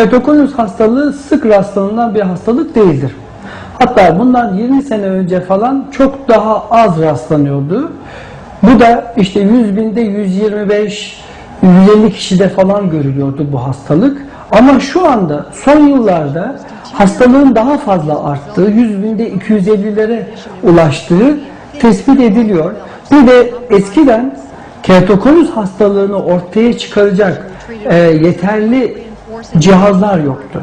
Keratokonus hastalığı sık rastlanılan bir hastalık değildir. Hatta bundan 20 sene önce falan çok daha az rastlanıyordu. Bu da işte 100 binde 125, 150 kişide falan görülüyordu bu hastalık. Ama şu anda son yıllarda hastalığın daha fazla arttığı, 100 binde 250'lere ulaştığı tespit ediliyor. Bir de eskiden keratokonus hastalığını ortaya çıkaracak e, yeterli cihazlar yoktu.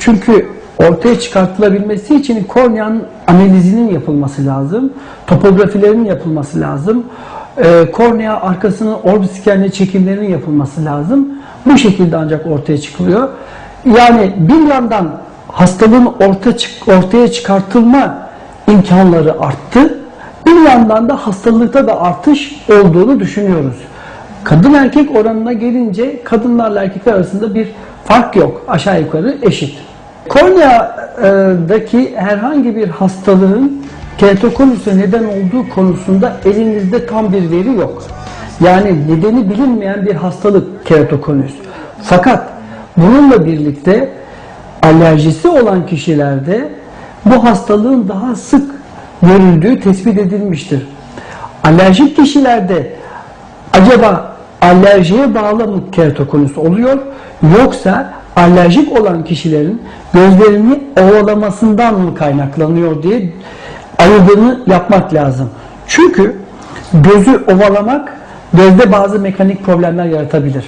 Çünkü ortaya çıkartılabilmesi için korneanın analizinin yapılması lazım, topografilerinin yapılması lazım, e, kornea arkasının orbiskenli çekimlerinin yapılması lazım. Bu şekilde ancak ortaya çıkılıyor. Yani bir yandan hastalığın orta çık- ortaya çıkartılma imkanları arttı. Bir yandan da hastalıkta da artış olduğunu düşünüyoruz. Kadın erkek oranına gelince kadınlarla erkekler arasında bir fark yok. Aşağı yukarı eşit. Korneadaki herhangi bir hastalığın keratokonüse neden olduğu konusunda elinizde tam bir veri yok. Yani nedeni bilinmeyen bir hastalık keratokonüs. Fakat bununla birlikte alerjisi olan kişilerde bu hastalığın daha sık görüldüğü tespit edilmiştir. Alerjik kişilerde acaba alerjiye bağlı mı keratokonus oluyor yoksa alerjik olan kişilerin gözlerini ovalamasından mı kaynaklanıyor diye ayırdığını yapmak lazım. Çünkü gözü ovalamak gözde bazı mekanik problemler yaratabilir.